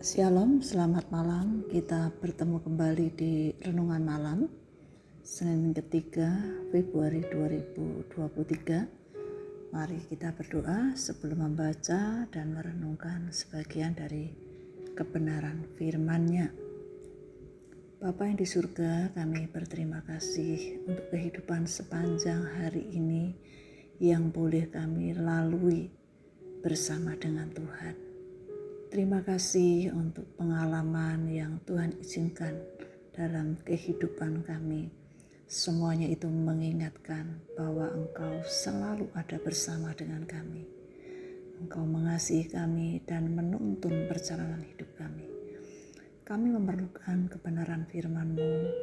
Shalom, selamat malam. Kita bertemu kembali di renungan malam Senin ketiga Februari 2023. Mari kita berdoa sebelum membaca dan merenungkan sebagian dari kebenaran firman-Nya. Bapa yang di surga, kami berterima kasih untuk kehidupan sepanjang hari ini yang boleh kami lalui bersama dengan Tuhan. Terima kasih untuk pengalaman yang Tuhan izinkan dalam kehidupan kami. Semuanya itu mengingatkan bahwa Engkau selalu ada bersama dengan kami. Engkau mengasihi kami dan menuntun perjalanan hidup kami. Kami memerlukan kebenaran firman-Mu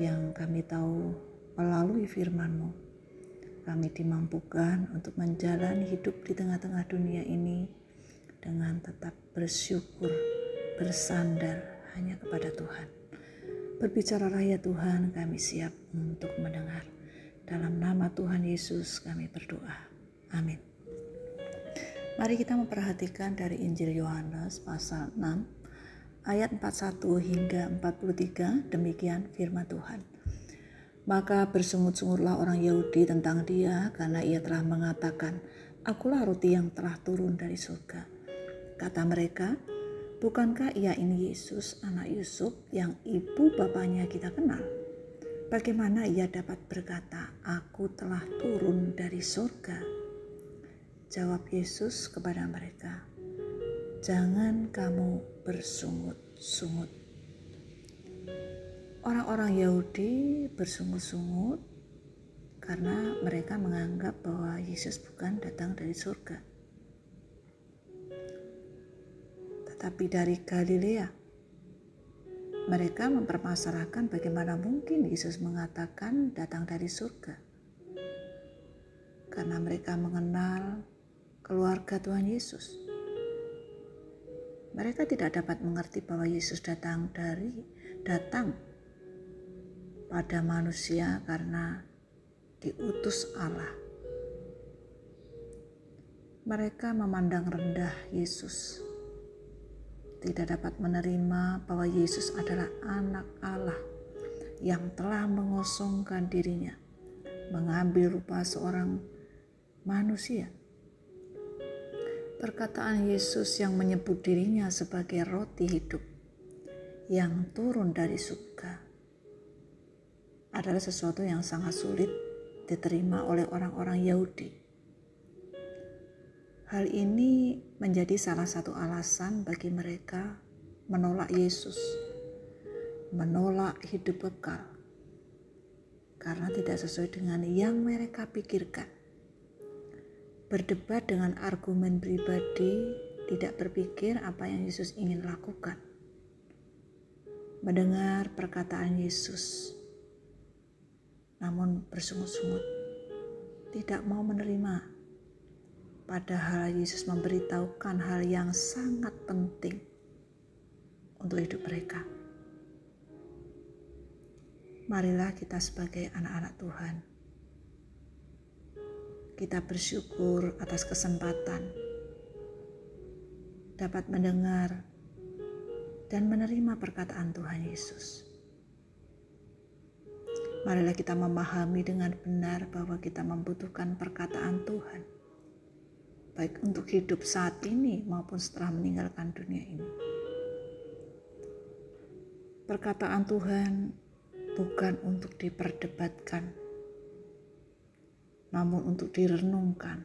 yang kami tahu melalui firman-Mu. Kami dimampukan untuk menjalani hidup di tengah-tengah dunia ini dengan tetap bersyukur, bersandar hanya kepada Tuhan. Berbicara ya Tuhan, kami siap untuk mendengar. Dalam nama Tuhan Yesus kami berdoa. Amin. Mari kita memperhatikan dari Injil Yohanes pasal 6 ayat 41 hingga 43 demikian firman Tuhan. Maka bersungut-sungutlah orang Yahudi tentang dia karena ia telah mengatakan, Akulah roti yang telah turun dari surga. Kata mereka, bukankah ia ini Yesus anak Yusuf yang ibu bapaknya kita kenal? Bagaimana ia dapat berkata, aku telah turun dari surga? Jawab Yesus kepada mereka, jangan kamu bersungut-sungut. Orang-orang Yahudi bersungut-sungut karena mereka menganggap bahwa Yesus bukan datang dari surga tapi dari Galilea. Mereka mempermasalahkan bagaimana mungkin Yesus mengatakan datang dari surga. Karena mereka mengenal keluarga Tuhan Yesus. Mereka tidak dapat mengerti bahwa Yesus datang dari datang pada manusia karena diutus Allah. Mereka memandang rendah Yesus tidak dapat menerima bahwa Yesus adalah anak Allah yang telah mengosongkan dirinya, mengambil rupa seorang manusia. Perkataan Yesus yang menyebut dirinya sebagai roti hidup yang turun dari surga adalah sesuatu yang sangat sulit diterima oleh orang-orang Yahudi Hal ini menjadi salah satu alasan bagi mereka menolak Yesus, menolak hidup kekal, karena tidak sesuai dengan yang mereka pikirkan. Berdebat dengan argumen pribadi, tidak berpikir apa yang Yesus ingin lakukan. Mendengar perkataan Yesus, namun bersungut-sungut, tidak mau menerima Padahal Yesus memberitahukan hal yang sangat penting untuk hidup mereka. Marilah kita sebagai anak-anak Tuhan. Kita bersyukur atas kesempatan dapat mendengar dan menerima perkataan Tuhan Yesus. Marilah kita memahami dengan benar bahwa kita membutuhkan perkataan Tuhan baik untuk hidup saat ini maupun setelah meninggalkan dunia ini. Perkataan Tuhan bukan untuk diperdebatkan, namun untuk direnungkan,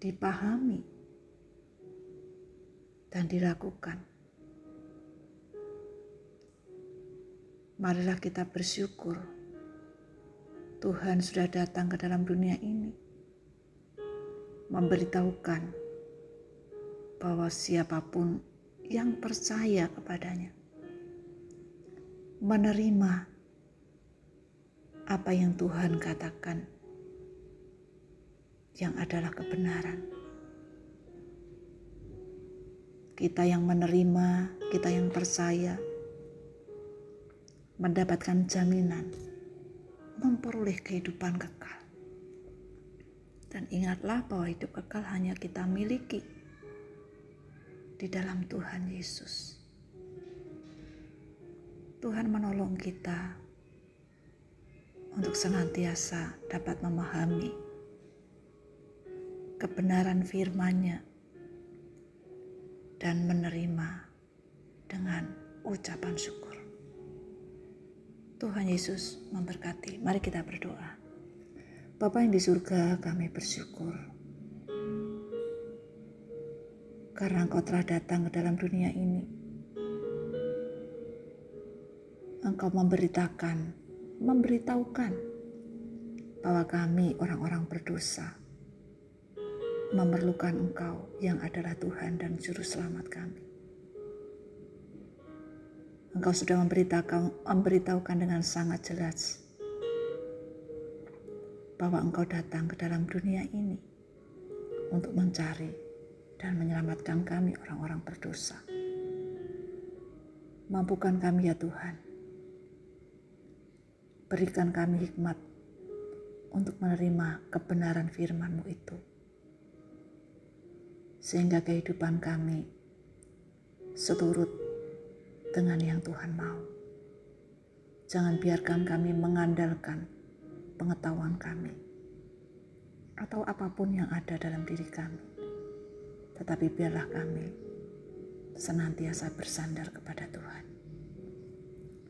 dipahami, dan dilakukan. Marilah kita bersyukur Tuhan sudah datang ke dalam dunia ini memberitahukan bahwa siapa pun yang percaya kepadanya menerima apa yang Tuhan katakan yang adalah kebenaran. Kita yang menerima, kita yang percaya mendapatkan jaminan memperoleh kehidupan kekal. Dan ingatlah bahwa hidup kekal hanya kita miliki di dalam Tuhan Yesus. Tuhan menolong kita untuk senantiasa dapat memahami kebenaran firman-Nya dan menerima dengan ucapan syukur. Tuhan Yesus memberkati. Mari kita berdoa. Bapa yang di surga, kami bersyukur. Karena Engkau telah datang ke dalam dunia ini. Engkau memberitakan, memberitahukan bahwa kami orang-orang berdosa memerlukan Engkau yang adalah Tuhan dan Juru Selamat kami. Engkau sudah memberitahukan, memberitahukan dengan sangat jelas bahwa Engkau datang ke dalam dunia ini untuk mencari dan menyelamatkan kami orang-orang berdosa. Mampukan kami ya Tuhan. Berikan kami hikmat untuk menerima kebenaran firman-Mu itu sehingga kehidupan kami seturut dengan yang Tuhan mau. Jangan biarkan kami mengandalkan pengetahuan kami atau apa pun yang ada dalam diri kami, tetapi biarlah kami senantiasa bersandar kepada Tuhan.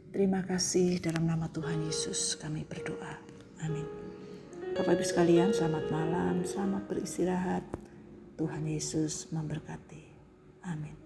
Terima kasih dalam nama Tuhan Yesus kami berdoa. Amin. Bapak Ibu sekalian, selamat malam, selamat beristirahat. Tuhan Yesus memberkati. Amin.